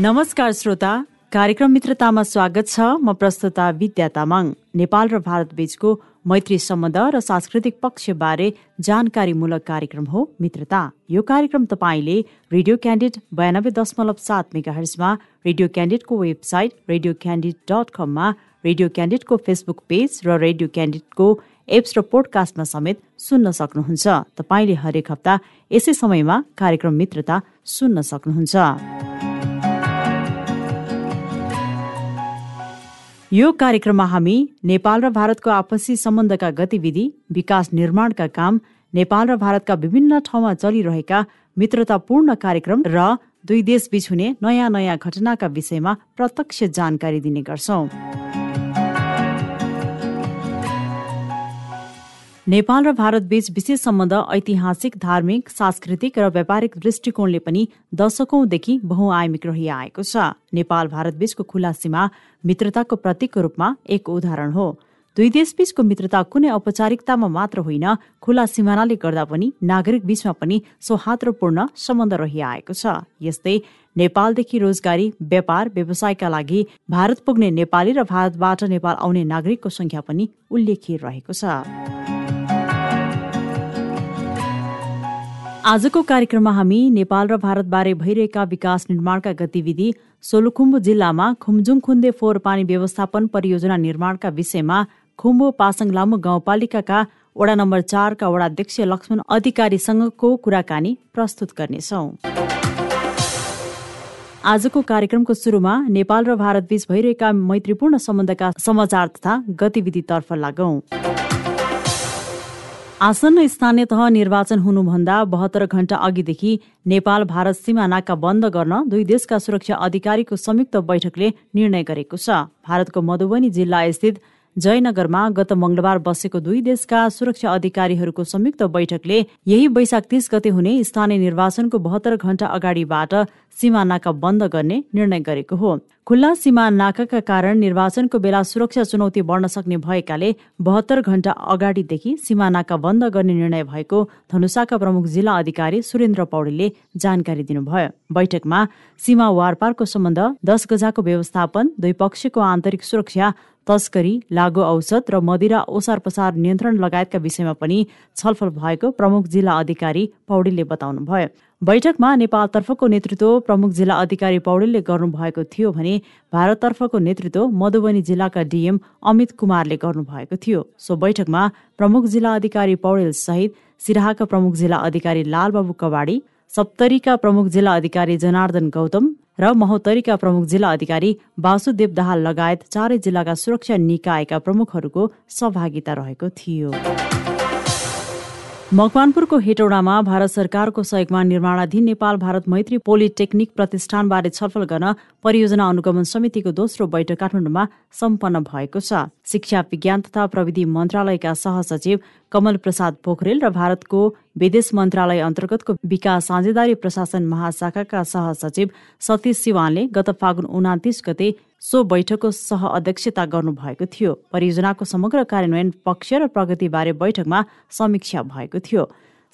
नमस्कार श्रोता। कार्यक्रम मित्रतामा स्वागत छ। म प्रस्तुता विद्या तामाङ। नेपाल र भारत बीचको मैत्री सम्बन्ध र सांस्कृतिक पक्षबारे जानकारीमूलक कार्यक्रम हो मित्रता। यो कार्यक्रम तपाईँले रेडियो क्यान्डिड बयानब्बे दशमलव सात मेगा हर्समा रेडियो क्यान्डिडको वेबसाइट रेडियो क्यान्डिड डट कममा रेडियो क्यान्डिडको फेसबुक पेज र रेडियो क्यान्डिडको एप्स र पोडकास्टमा समेत सुन्न सक्नुहुन्छ। तपाईँले हरेक हप्ता यसै समयमा कार्यक्रम मित्रता सुन्न सक्नुहुन्छ। यो कार्यक्रममा हामी नेपाल र भारतको आपसी सम्बन्धका गतिविधि विकास निर्माणका काम नेपाल र भारतका विभिन्न ठाउँमा चलिरहेका मित्रतापूर्ण कार्यक्रम र दुई देशबीच हुने नयाँ नयाँ घटनाका विषयमा प्रत्यक्ष जानकारी दिने गर्छौं। नेपाल र भारत बीच विशेष सम्बन्ध ऐतिहासिक धार्मिक सांस्कृतिक र व्यापारिक दृष्टिकोणले पनि दशकौंदेखि बहुआयामिक रहिआएको छ। नेपाल भारत बीचको खुला सीमा मित्रताको प्रतीकको रूपमा एक उदाहरण हो। दुई देशबीचको मित्रता कुनै औपचारिकतामा मात्र होइन खुला सिमानाले गर्दा पनि नागरिक बीचमा पनि सौहार्दपूर्ण सम्बन्ध रहिआएको छ। यस्तै नेपालदेखि रोजगारी व्यापार व्यवसायका लागि भारत पुग्ने नेपाली र भारतबाट नेपाल आउने नागरिकको संख्या पनि उल्लेखित रहेको छ। आजको कार्यक्रममा हामी नेपाल र भारतबारे भइरहेका विकास निर्माणका गतिविधि सोलुखुम्बु जिल्लामा खुम्जुङ खुन्दे फोहोर पानी व्यवस्थापन परियोजना निर्माणका विषयमा खुम्बु पासङ लामु गाउँपालिकाका वडा नम्बर चारका वडाध्यक्ष लक्ष्मण अधिकारीसँगको कुराकानी प्रस्तुत गर्नेछौ। आजको कार्यक्रमको सुरुमा नेपाल र भारतबीच भइरहेका मैत्रीपूर्ण सम्बन्धका समाचार तथा गतिविधितर्फ लागौं। आसन्न स्थानीय तह निर्वाचन हुनुभन्दा बहत्तर घण्टा अघिदेखि नेपाल भारत सीमा नाका बन्द गर्न दुई देशका सुरक्षा अधिकारीको संयुक्त बैठकले निर्णय गरेको छ। भारतको मधुबनी जिल्ला स्थित जयनगरमा गत मंगलबार बसेको दुई देशका सुरक्षा अधिकारीहरूको संयुक्त बैठकले यही वैशाख तीस गते हुने स्थानीय निर्वाचनको बहत्तर घण्टा अगाडिबाट सीमा नाका बन्द गर्ने निर्णय गरेको हो। खुल्ला सीमा नाकाका कारण निर्वाचनको बेला सुरक्षा चुनौती बढ्न सक्ने भएकाले बहत्तर घण्टा अगाडिदेखि सीमा नाका बन्द गर्ने निर्णय भएको धनुषाका प्रमुख जिल्ला अधिकारी सुरेन्द्र पौडेलले जानकारी दिनुभयो। बैठकमा सीमा वारपारको सम्बन्ध दस गजाको व्यवस्थापन दुई पक्षको आन्तरिक सुरक्षा तस्करी लागु औषध र मदिरा ओसार पसार नियन्त्रण लगायतका विषयमा पनि छलफल भएको प्रमुख जिल्ला अधिकारी पौडेलले बताउनुभयो। बैठकमा नेपालतर्फको नेतृत्व प्रमुख जिल्ला अधिकारी पौडेलले गर्नुभएको थियो भने भारततर्फको नेतृत्व मधुबनी जिल्लाका डिएम अमित कुमारले गर्नुभएको थियो। सो बैठकमा प्रमुख जिल्ला अधिकारी पौडेल सहित सिराहाका प्रमुख जिल्ला अधिकारी लालबाबु कवाडी सप्तरीका प्रमुख जिल्ला अधिकारी जनार्दन गौतम र महोत्तरीका प्रमुख जिल्ला अधिकारी वासुदेव दाहाल लगायत चारै जिल्लाका सुरक्षा निकायका प्रमुखहरूको सहभागिता रहेको थियो। मकवानपुरको हेटौडामा भारत सरकारको सहयोगमा निर्माणाधीन नेपाल भारत मैत्री पोलिटेक्निक प्रतिष्ठानबारे छलफल गर्न परियोजना अनुगमन समितिको दोस्रो बैठक काठमाडौँमा सम्पन्न भएको छ। शिक्षा विज्ञान तथा प्रविधि मन्त्रालयका सहसचिव कमल प्रसाद पोखरेल र भारतको विदेश मन्त्रालय अन्तर्गतको विकास साझेदारी प्रशासन महाशाखाका सहसचिव सतीश सिवानले गत फागुन उनातिस गते सो बैठकको सह अध्यक्षता गर्नुभएको थियो। परियोजनाको समग्र कार्यान्वयन पक्ष र प्रगतिबारे बैठकमा समीक्षा भएको थियो।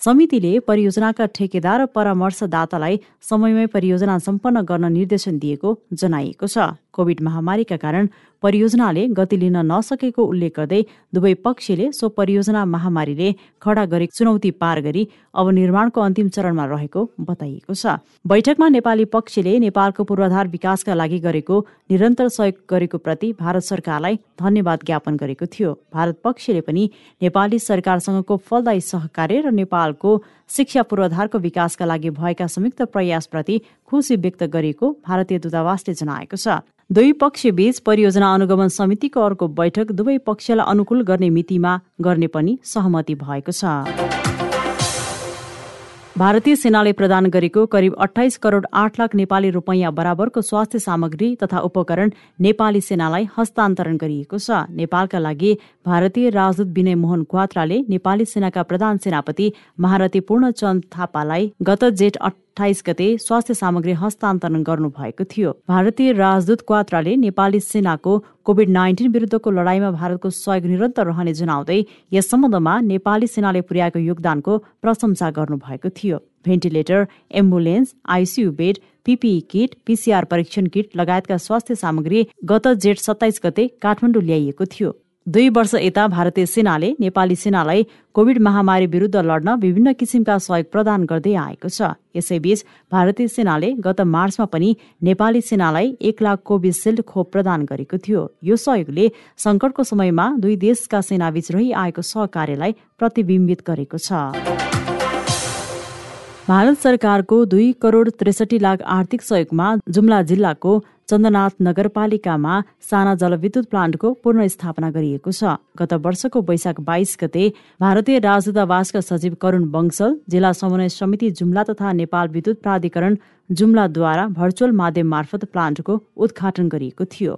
समितिले परियोजनाका ठेकेदार र परामर्शदातालाई समयमै परियोजना सम्पन्न गर्न निर्देशन दिएको जनाइएको छ। कोविड महामारीका कारण परियोजनाले गति लिन नसकेको उल्लेख गर्दै दुवै पक्षले सो परियोजना महामारीले खडा गरेको चुनौती पार गरी अब निर्माणको अन्तिम चरणमा रहेको बताइएको छ। बैठकमा नेपाली पक्षले नेपालको पूर्वाधार विकासका लागि गरेको निरन्तर सहयोग गरेको प्रति भारत सरकारलाई धन्यवाद ज्ञापन गरेको थियो। भारत पक्षले पनि नेपाली सरकारसँगको फलदायी सहकार्य र नेपालको शिक्षा पूर्वाधारको विकासका लागि भएका संयुक्त प्रयासप्रति खुसी व्यक्त गरिएको भारतीय दूतावासले जनाएको छ। दुई पक्षबीच परियोजना अनुगमन समितिको अर्को बैठक दुवै पक्षलाई अनुकूल गर्ने मितिमा गर्ने पनि सहमति भएको छ। भारतीय सेनाले प्रदान गरेको करिब अठाइस करोड आठ लाख नेपाली रुपैयाँ बराबरको स्वास्थ्य सामग्री तथा उपकरण नेपाली सेनालाई हस्तान्तरण गरिएको छ। नेपालका लागि भारतीय राजदूत विनय मोहन क्वात्राले नेपाली सेनाका प्रधान सेनापति महारथी पूर्णचन्द थापालाई गत जेठ अठाइस गते स्वास्थ्य सामग्री हस्तान्तरण गर्नुभएको थियो। भारतीय राजदूत क्वात्राले नेपाली सेनाको कोभिड नाइन्टिन विरुद्धको लडाईँमा भारतको सहयोग निरन्तर रहने जनाउँदै यस सम्बन्धमा नेपाली सेनाले पुर्याएको योगदानको प्रशंसा गर्नुभएको थियो। Ventilator ambulance ICU bed PPE kit PCR परीक्षण किट लगायतका स्वास्थ्य सामग्री गत जेठ सत्ताइस गते काठमाडौँ ल्याइएको थियो। दुई वर्ष यता भारतीय सेनाले नेपाली सेनालाई कोविड महामारी विरुद्ध लड्न विभिन्न किसिमका सहयोग प्रदान गर्दै आएको छ। यसैबीच भारतीय सेनाले गत मार्चमा पनि नेपाली सेनालाई एक लाख कोभिसिल्ड खोप प्रदान गरेको थियो। यो सहयोगले संकटको समयमा दुई देशका सेनाबीच रहिआएको सहकार्यलाई प्रतिबिम्बित गरेको छ। भारत सरकारको दुई करोड त्रिसठी लाख आर्थिक सहयोगमा जुम्ला जिल्लाको चन्द्रनाथ नगरपालिकामा साना जलविद्युत प्लान्टको पुनर्स्थापना गरिएको छ। गत वर्षको वैशाख बाइस गते भारतीय राजदूतावासका सचिव करूण बंसल जिल्ला समन्वय समिति जुम्ला तथा नेपाल विद्युत प्राधिकरण जुम्लाद्वारा भर्चुअल माध्यम मार्फत प्लान्टको उद्घाटन गरिएको थियो।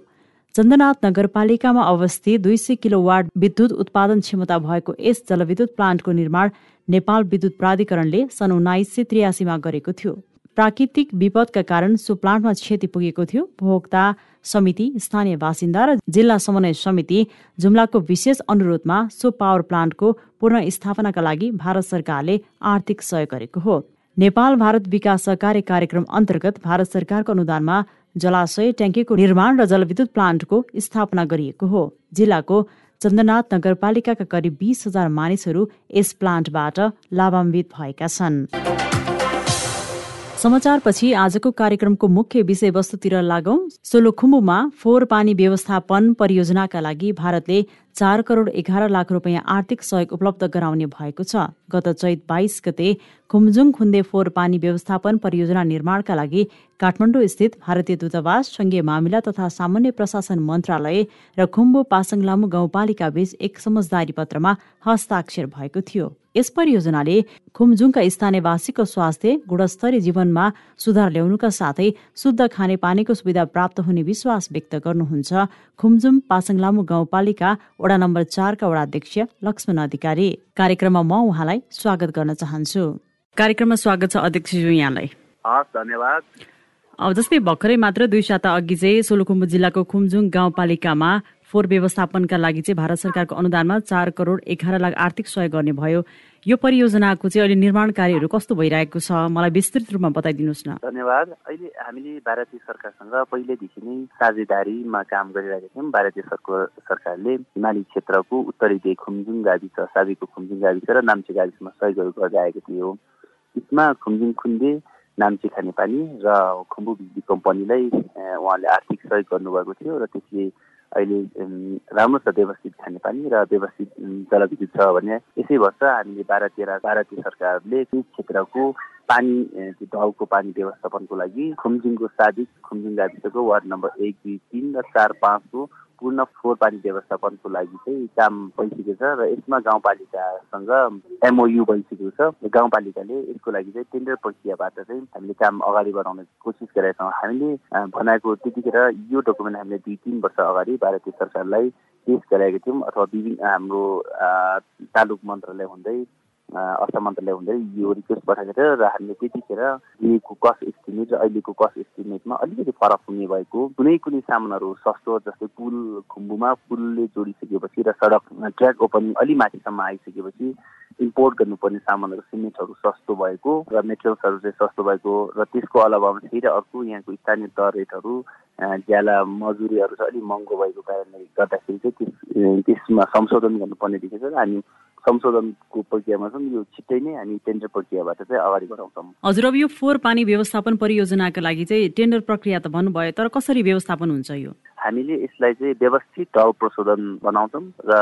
चन्द्रनाथ नगरपालिकामा अवस्थित दुई सय किलो वाट विद्युत उत्पादन क्षमता भएको यस जलविद्युत प्लान्टको निर्माण नेपाल विद्युत प्राधिकरणले सन् उन्नाइस सय त्रियासीमा गरेको थियो। प्राकृतिक विपदका कारण सो प्लान्टमा क्षति पुगेको थियो। उपभोक्ता समिति स्थानीय बासिन्दा र जिल्ला समन्वय समिति जुम्लाको विशेष अनुरोधमा सो पावर प्लान्टको पुनर्स्थापनाका लागि भारत सरकारले आर्थिक सहयोग गरेको हो। नेपाल भारत विकास सहकार्य कार्यक्रम अन्तर्गत भारत सरकारको अनुदानमा जलाशय ट्याङ्कीको निर्माण र जलविद्युत प्लान्टको स्थापना गरिएको हो। जिल्लाको चन्द्रनाथ नगरपालिकाका करिब बिस हजार मानिसहरू यस प्लान्टबाट लाभान्वित भएका छन्। समाचारपछि आजको कार्यक्रमको मुख्य विषयवस्तुतिर लागौं। सोलोखुम्बुमा फोहोर पानी व्यवस्थापन परियोजनाका लागि भारतले चार करोड एघार लाख रुपियाँ आर्थिक सहयोग उपलब्ध गराउने भएको छ। गत चैत बाइस गते खुम्जुङ खुन्दे फोहोर पानी व्यवस्थापन परियोजना निर्माणका लागि काठमाडौँ स्थित भारतीय दूतावास संघीय मामिला तथा सामान्य प्रशासन मन्त्रालय र खुम्बु पासङ लामु गाउँपालिका बीच एक समझदारी पत्रमा हस्ताक्षर भएको थियो। यस परियोजनाले खुम्जुङका स्थानीयवासीको स्वास्थ्य गुणस्तरीय जीवनमा सुधार ल्याउनुका साथै शुद्ध खाने पानीको सुविधा प्राप्त हुने विश्वास व्यक्त गर्नुहुन्छ। खुम्जुङ पासङ लामु गाउँपालिका वडा नम्बर चारका वडा अध्यक्ष लक्ष्मण अधिकारी। कार्यक्रममा म उहाँलाई स्वागत गर्न चाहन्छु। कार्यक्रममा स्वागत छ अध्यक्षज्यू यहाँलाई। धन्यवाद। अब जस्तै भर्खरै मात्र दुई साता अघि चाहिँ सोलुखुम्बु जिल्लाको खुम्जुङ गाउँपालिकामा फोहोर व्यवस्थापनका लागि चाहिँ भारत सरकारको अनुदानमा चार करोड एघार लाख आर्थिक सहयोग गर्ने भयो। यो परियोजनाको चाहिँ अहिले निर्माण कार्यहरू कस्तो भइरहेको छ? मलाई विस्तृत रूपमा बताइदिनुहोस् न। धन्यवाद। अहिले हामीले भारतीय सरकारसँग पहिलेदेखि नै साझेदारीमा काम गरिरहेका थियौँ। भारतीय सरकार सरकारले हिमाली क्षेत्रको उत्तरी खुम्जुङ गाविस साबीको खुम्जुङ गाविस र नाम्चे गाविसमा सहयोगहरू गर्दै आएको थियो। यसमा खुम्जुङ खुन्दे नाम्चे खानेपानी र खुम्बु बिजुली कम्पनीलाई उहाँले आर्थिक सहयोग गर्नुभएको थियो र त्यसले अहिले राम्रो छ व्यवस्थित खानेपानी र व्यवस्थित जलविद्युत छ भने यसै वर्ष हामीले भारतीय भारतीय सरकारले त्यस क्षेत्रको पानी ढलको पानी व्यवस्थापनको लागि खुम्जिङको सादिक खुम्जिङ गाविसको वार्ड नम्बर एक दुई तिन र चार पाँचको पूर्ण फोहोर पानी व्यवस्थापनको लागि चाहिँ काम भइसकेको छ र यसमा गाउँपालिकासँग एमओयु भइसकेको छ। गाउँपालिकाले यसको लागि चाहिँ टेन्डर प्रक्रियाबाट चाहिँ हामीले काम अगाडि बढाउने कोसिस गरेका छौँ। हामीले बनाएको त्यतिखेर यो डकुमेन्ट हामीले दुई तिन वर्ष अगाडि भारतीय सरकारलाई पेस गराएका थियौँ अथवा विभिन्न हाम्रो तालुक मन्त्रालय हुँदै अर्थ मन्त्रालय हुँदै यो रिक्वेस्ट पठाएको र हामीले त्यतिखेर दिएको कस्ट एस्टिमेट र अहिलेको कस्ट एस्टिमेटमा अलिकति फरक हुने भएको कुनै कुनै सामानहरू सस्तो जस्तै पुल खुम्बुमा पुलले जोडिसकेपछि र सडक ट्र्याक ओपनिङ अलि माथिसम्म आइसकेपछि इम्पोर्ट गर्नुपर्ने सामानहरू सिमेन्टहरू सस्तो भएको र मेटेरियल्सहरू चाहिँ सस्तो भएको र त्यसको अलावामा फेरि अर्को यहाँको स्थानीय दर रेटहरू ज्याला मजुरीहरू चाहिँ अलिक महँगो भएको कारणले गर्दाखेरि चाहिँ त्यस त्यसमा संशोधन गर्नुपर्ने देखेको छ हामी संशोधनको प्रक्रियामा छौँ यो छिट्टै नै हामी टेन्डर प्रक्रियाबाट चाहिँ अगाडि बढाउँछौँ। हजुर अब यो फोहोर पानी व्यवस्थापन परियोजनाको लागि चाहिँ टेन्डर प्रक्रिया त भन्नुभयो तर कसरी व्यवस्थापन हुन्छ यो? हामीले यसलाई चाहिँ व्यवस्थित ढल प्रशोधन बनाउँछौँ र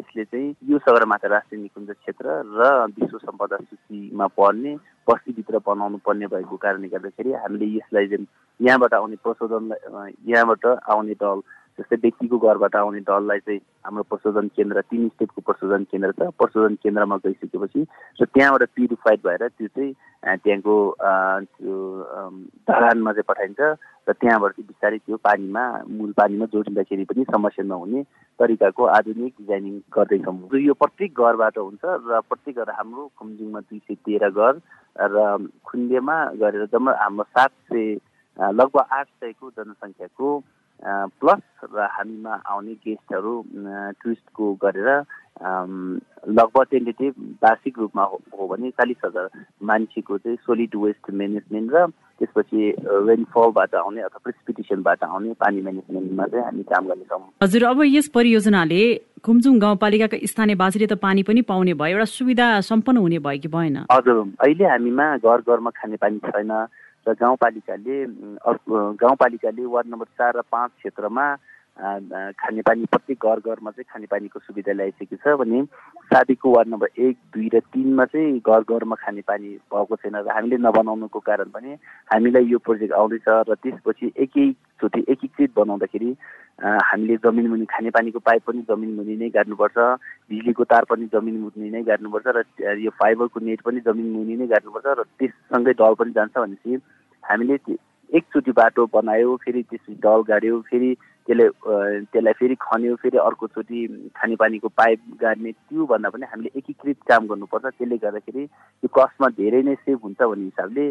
यसले चाहिँ यो सगरमाथा राष्ट्रिय निकुञ्ज क्षेत्र र विश्व सम्पदा सूचीमा पर्ने बस्तीभित्र बनाउनु पर्ने भएको कारणले गर्दाखेरि हामीले यसलाई चाहिँ यहाँबाट आउने प्रशोधन यहाँबाट आउने ढल जस्तै व्यक्तिको घरबाट आउने ढललाई चाहिँ हाम्रो प्रशोधन केन्द्र तिन स्टेपको प्रशोधन केन्द्र छ। प्रशोधन केन्द्रमा गइसकेपछि र त्यहाँबाट प्युरिफाइड भएर त्यो चाहिँ त्यहाँको त्यो धरानमा चाहिँ पठाइन्छ र त्यहाँबाट चाहिँ बिस्तारै त्यो पानीमा मूल पानीमा जोडिँदाखेरि पनि समस्या नहुने तरिकाको आधुनिक डिजाइनिङ गर्दैछौँ यो प्रत्येक घरबाट हुन्छ र प्रत्येक घर हाम्रो खुम्जुङमा दुई सय तेह्र घर र खुन्डेमा गरेर जम्मा हाम्रो सात सय लगभग आठ सयको जनसङ्ख्याको प्लस र हामीमा आउने गेस्टहरू टुरिस्टको गरेर लगभग टेन्टेटिभ वार्षिक रूपमा हो भने चालिस हजार मान्छेको चाहिँ सोलिड वेस्ट म्यानेजमेन्ट र त्यसपछि रेनफलबाट आउने अथवा प्रिसिपिटेसनबाट आउने पानी म्यानेजमेन्टमा चाहिँ हामी काम गर्नेछौँ हजुर अब यस परियोजनाले खुम्चुङ गाउँपालिकाका स्थानीयवासीले त पानी पनि पाउने भयो एउटा सुविधा सम्पन्न हुने भयो कि भएन? हजुर अहिले हामीमा घर घरमा खाने पानी छैन र गाउँपालिकाले गाउँपालिकाले वार्ड नम्बर चार र पाँच क्षेत्रमा खानेपानी प्रत्येक घर घरमा चाहिँ खानेपानीको सुविधा ल्याइसकेको छ भने सादीको वार्ड नम्बर एक दुई र तिनमा चाहिँ घर घरमा खानेपानी भएको छैन र हामीले नबनाउनुको कारण पनि हामीलाई यो प्रोजेक्ट आउँदैछ र त्यसपछि एकैचोटि एकीकृत बनाउँदाखेरि हामीले जमिन मुनि खानेपानीको पाइप पनि जमिन मुनि नै गाड्नुपर्छ बिजुलीको तार पनि जमिन मुनि नै गाड्नुपर्छ र यो फाइबरको नेट पनि जमिन मुनि नै गाड्नुपर्छ र त्यससँगै डल पनि जान्छ भनेपछि हामीले एकचोटि बाटो बनायो फेरि त्यसपछि डल गाड्यो फेरि त्यसले त्यसलाई फेरि खन्यो फेरि अर्कोचोटि खानेपानीको पाइप गाड्ने त्योभन्दा पनि हामीले एकीकृत काम गर्नुपर्छ। त्यसले गर्दाखेरि त्यो कस्टमा धेरै नै सेभ हुन्छ भन्ने हिसाबले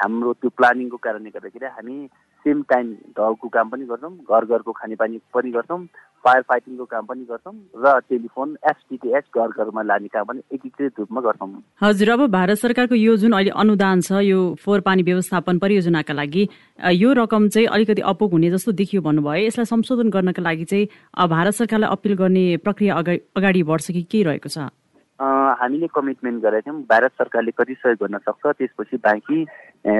हाम्रो त्यो प्लानिङको कारणले गर्दाखेरि हामी सेम टाइम ढलको काम पनि गर्छौँ घर घरको खानेपानी पनि गर्छौँ फायर फाइटिङको काम पनि गर्छौँ र टेलिफोन एसटिटिएच घर घरमा लाने काम पनि एकीकृत रूपमा गर्छौँ। हजुर अब भारत सरकारको यो जुन अहिले अनुदान छ यो फोहोर पानी व्यवस्थापन परियोजनाका लागि यो रकम चाहिँ अलिकति अपुग हुने जस्तो देखियो भन्नुभयो। यसलाई संशोधन गर्नका लागि चाहिँ भारत सरकारलाई अपिल गर्ने प्रक्रिया अगाडि बढ्छ कि के रहेको छ? हामीले कमिटमेन्ट गरेका थियौँ। भारत सरकारले कति सहयोग गर्न सक्छ त्यसपछि बाँकी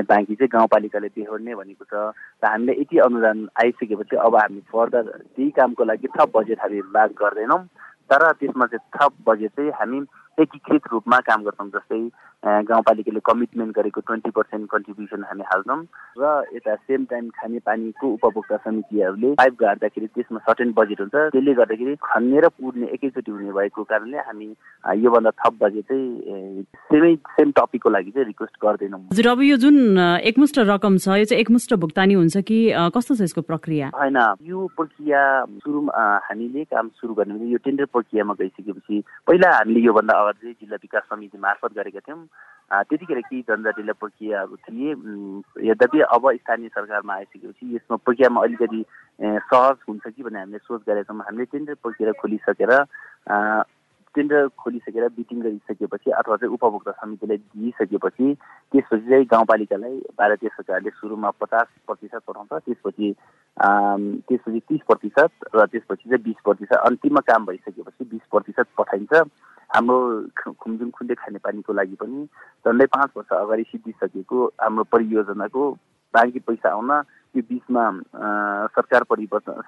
बाँकी चाहिँ गाउँपालिकाले बेहोर्ने भनेको छ। र हामीले यति अनुदान आइसकेपछि अब हामी फर्दर त्यही कामको लागि थप बजेट हामी माग गर्दैनौँ। तर त्यसमा चाहिँ थप बजेट चाहिँ हामी एकीकृत रूपमा काम गर्छौँ जस्तै गाउँपालिकाले कमिटमेन्ट गरेको ट्वेन्टी पर्सेन्ट कन्ट्रिब्युसन हामी हाल्छौँ। र यता सेम टाइम खाने पानीको उपभोक्ता समितिहरूले पाइप गाड्दाखेरि त्यसमा सर्टेन बजेट हुन्छ। त्यसले गर्दाखेरि खन्ने र पुर्ने एकैचोटि हुने भएको कारणले हामी योभन्दा थप बजेट चाहिँ सेमै सेम टपिकको लागि चाहिँ रिक्वेस्ट गर्दैनौँ। हजुर अब यो जुन एकमुष्ट रकम छ यो चाहिँ एकमुष्ट भुक्तानी हुन्छ कि कस्तो छ यसको प्रक्रिया? होइन यो प्रक्रिया सुरुमा हामीले काम सुरु गर्ने यो टेन्डर प्रक्रियामा गइसकेपछि पहिला हामीले योभन्दा अगाडि जिल्ला विकास समिति मार्फत गरेका थियौँ। त्यतिखेर केही जनजातिले प्रक्रियाहरू थिए। यद्यपि अब स्थानीय सरकारमा आइसकेपछि यसमा प्रक्रियामा अलिकति सहज हुन्छ कि भन्ने हामीले सोच गरेका छौँ हामीले टेन्डर प्रक्रिया खोलिसकेर टेन्डर खोलिसकेर बिटिङ गरिसकेपछि अथवा चाहिँ उपभोक्ता समितिलाई दिइसकेपछि त्यसपछि चाहिँ गाउँपालिकालाई भारतीय सरकारले सुरुमा पचास प्रतिशत पठाउँछ त्यसपछि त्यसपछि तिस प्रतिशत र त्यसपछि चाहिँ बिस प्रतिशत अन्तिममा काम भइसकेपछि बिस प्रतिशत पठाइन्छ। हाम्रो खुम्जुङ खुन्डे खानेपानीको लागि पनि झन्डै पाँच वर्ष अगाडि सिद्धिसकेको हाम्रो परियोजनाको बाँकी पैसा आउन यो बिचमा सरकार परिवर्तन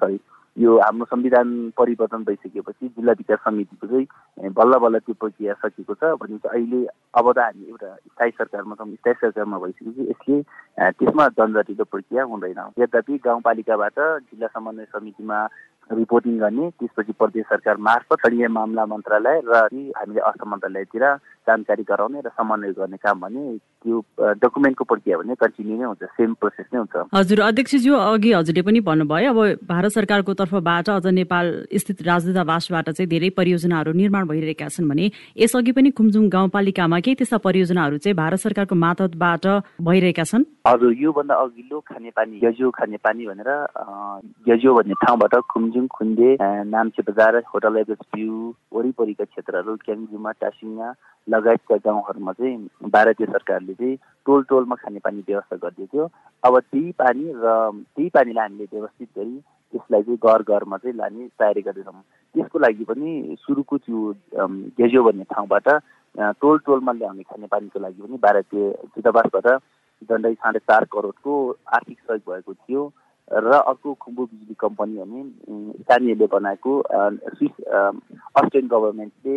सरी यो हाम्रो संविधान परिवर्तन भइसकेपछि जिल्ला विकास समितिको चाहिँ बल्ल बल्ल त्यो प्रक्रिया सकिएको छ भने चाहिँ अहिले अब त हामी एउटा स्थायी सरकारमा छौँ स्थायी सरकारमा भइसकेपछि यसले त्यसमा जनजातिको प्रक्रिया हुँदैन। यद्यपि गाउँपालिकाबाट जिल्ला समन्वय समितिमा रिपोर्टिङ गर्ने त्यसपछि प्रदेश सरकार मार्फत स्थलीय मामला मन्त्रालय र हामीले अर्थ मन्त्रालयतिर जानकारी गराउने र समन्वय गर्ने काम भने त्यो डकुमेन्टको प्रक्रिया भने कन्टिन्यू नै हुन्छ सेम प्रोसेस नै हुन्छ। हजुर अध्यक्षज्यू अघि हजुरले पनि भन्नुभयो अब भारत सरकारको तर्फबाट अझ नेपाल स्थित राजदूतावासबाट चाहिँ धेरै परियोजनाहरू निर्माण भइरहेका छन् भने यसअघि पनि खुम्जुङ गाउँपालिकामा केही त्यस्ता परियोजनाहरू चाहिँ भारत सरकारको मातहतबाट भइरहेका छन्? हजुर योभन्दा अघिल्लो खानेपानी गजो खानेपानी भनेर गजो भन्ने ठाउँबाट खुम्जुङ खुन्डे नाम्चे बजार होटल एभरेज भ्यू वरिपरिका क्षेत्रहरू क्याङजुमा टासिङमा लगायतका गाउँहरूमा चाहिँ भारतीय सरकारले चाहिँ टोल टोलमा खानेपानी व्यवस्था गरिदिएको अब त्यही पानी र त्यही पानीलाई हामीले व्यवस्थित गरी त्यसलाई चाहिँ घर घरमा चाहिँ लाने तयारी गर्दैछौँ। त्यसको लागि पनि सुरुको त्यो गेजो भन्ने ठाउँबाट टोल टोलमा ल्याउने खानेपानीको लागि पनि भारतीय दूतावासबाट झन्डै साढे चार करोडको आर्थिक सहयोग भएको थियो र अर्को खुम्बु बिजुली कम्पनी भने स्थानीयले बनाएको स्विस अस्ट्रेलियन गभर्मेन्टले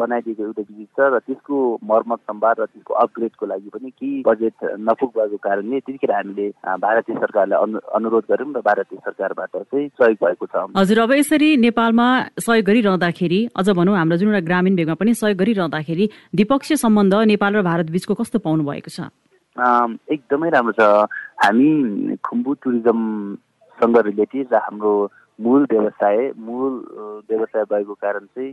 बनाइदिएको एउटा ब्रिज छ र त्यसको मर्मत सम्वाद र त्यसको अपग्रेडको लागि पनि केही बजेट नपुग भएको कारणले त्यतिखेर हामीले भारतीय सरकारलाई अनुरोध गऱ्यौँ र भारतीय सरकारबाट चाहिँ सहयोग भएको छ। हजुर अब यसरी नेपालमा सहयोग गरिरहँदाखेरि अझ भनौँ हाम्रो जुन एउटा ग्रामीण भेगमा पनि सहयोग गरिरहँदाखेरि द्विपक्षीय सम्बन्ध नेपाल र भारत बिचको कस्तो पाउनु भएको छ एकदमै राम्रो छ। हामी खुम्बु टुरिज्मसँग रिलेटेड र हाम्रो मूल व्यवसाय मूल व्यवसाय भएको कारण चाहिँ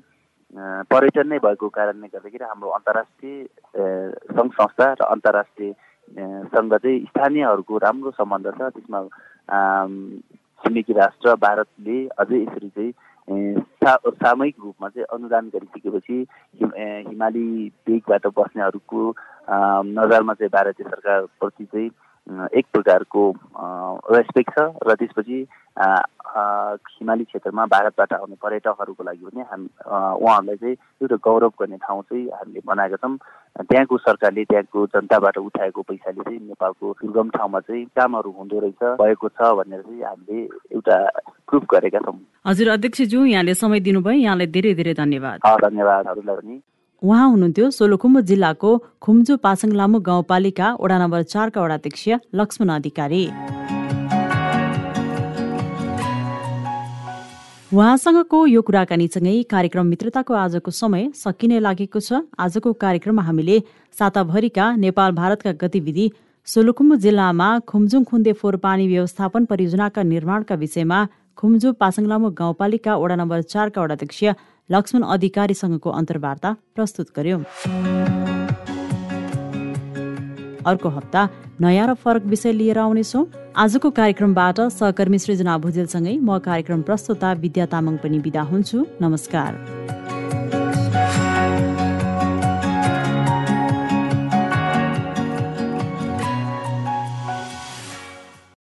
पर्यटन नै भएको कारणले गर्दाखेरि हाम्रो अन्तर्राष्ट्रिय सङ्घ संस्था र अन्तर्राष्ट्रिय सँग चाहिँ स्थानीयहरूको राम्रो सम्बन्ध छ। त्यसमा छिमेकी राष्ट्र भारतले अझै यसरी चाहिँ सा सामूहिक रूपमा चाहिँ अनुदान गरिसकेपछि हिमाली बेगबाट बस्नेहरूको नजरमा चाहिँ भारतीय सरकारप्रति चाहिँ एक प्रकारको रेस्पेक्ट छ र त्यसपछि हिमाली क्षेत्रमा भारतबाट आउने पर्यटकहरूको लागि पनि हामी उहाँहरूलाई चाहिँ एउटा गौरव गर्ने ठाउँ चाहिँ हामीले बनाएका छौँ। त्यहाँको सरकारले त्यहाँको जनताबाट उठाएको पैसाले चाहिँ नेपालको दुर्गम ठाउँमा चाहिँ कामहरू हुँदो रहेछ भएको छ भनेर चाहिँ हामीले एउटा प्रुफ गरेका छौँ। हजुर अध्यक्षज्यू यहाँले समय दिनुभयो। यहाँलाई धेरै धेरै धन्यवाद। धन्यवादहरूलाई पनि। उहाँ हुनुहुन्थ्यो सोलुखुम्बु जिल्लाको खुम्जु पासाङ लामु गाउँपालिका वडा नम्बर चारका वडाध्यक्ष लक्ष्मण अधिकारी। उहाँसँगको यो कुराकानीसँगै कार्यक्रम मित्रताको आजको समय सकिने लागेको छ। आजको कार्यक्रममा हामीले साताभरिका नेपाल भारतका गतिविधि सोलुखुम्बु जिल्लामा खुम्जुङ खुन्दे फोहोर पानी व्यवस्थापन परियोजनाका निर्माणका विषयमा खुम्जु पासाङलामु गाउँपालिका वडा नम्बर चारका वडाध्यक्ष लक्ष्मण अधिकारीसँगको अन्तर्वार्ता प्रस्तुत गर्यो। अर्को हप्ता नयाँ र फरक विषय लिएर आउनेछौँ। आजको कार्यक्रमबाट सहकर्मी सृजना भुजेलसँगै म कार्यक्रम प्रस्तुता विद्या तामाङ पनि विदा हुन्छु। नमस्कार।